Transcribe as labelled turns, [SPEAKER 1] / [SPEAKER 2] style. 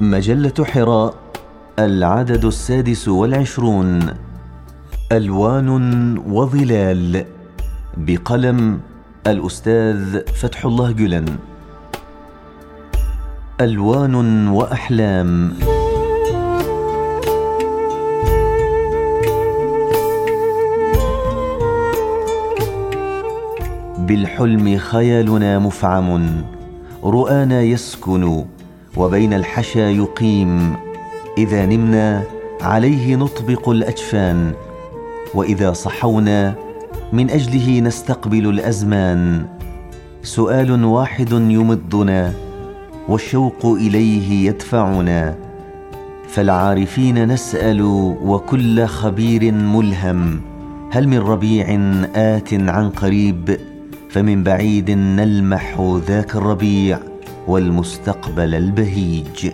[SPEAKER 1] مجلة حراء العدد السادس والعشرون. ألوان وظلال بقلم الأستاذ فتح الله جلن. ألوان وأحلام. بالحلم خيالنا مفعم رؤانا يسكن. وبين الحشا يقيم إذا نمنا عليه نطبق الأجفان وإذا صحونا من أجله نستقبل الأزمان. سؤال واحد يمضنا والشوق إليه يدفعنا فالعارفين نسأل وكل خبير ملهم هل من ربيع آت عن قريب فمن بعيد نلمح ذاك الربيع. والمستقبل البهيج.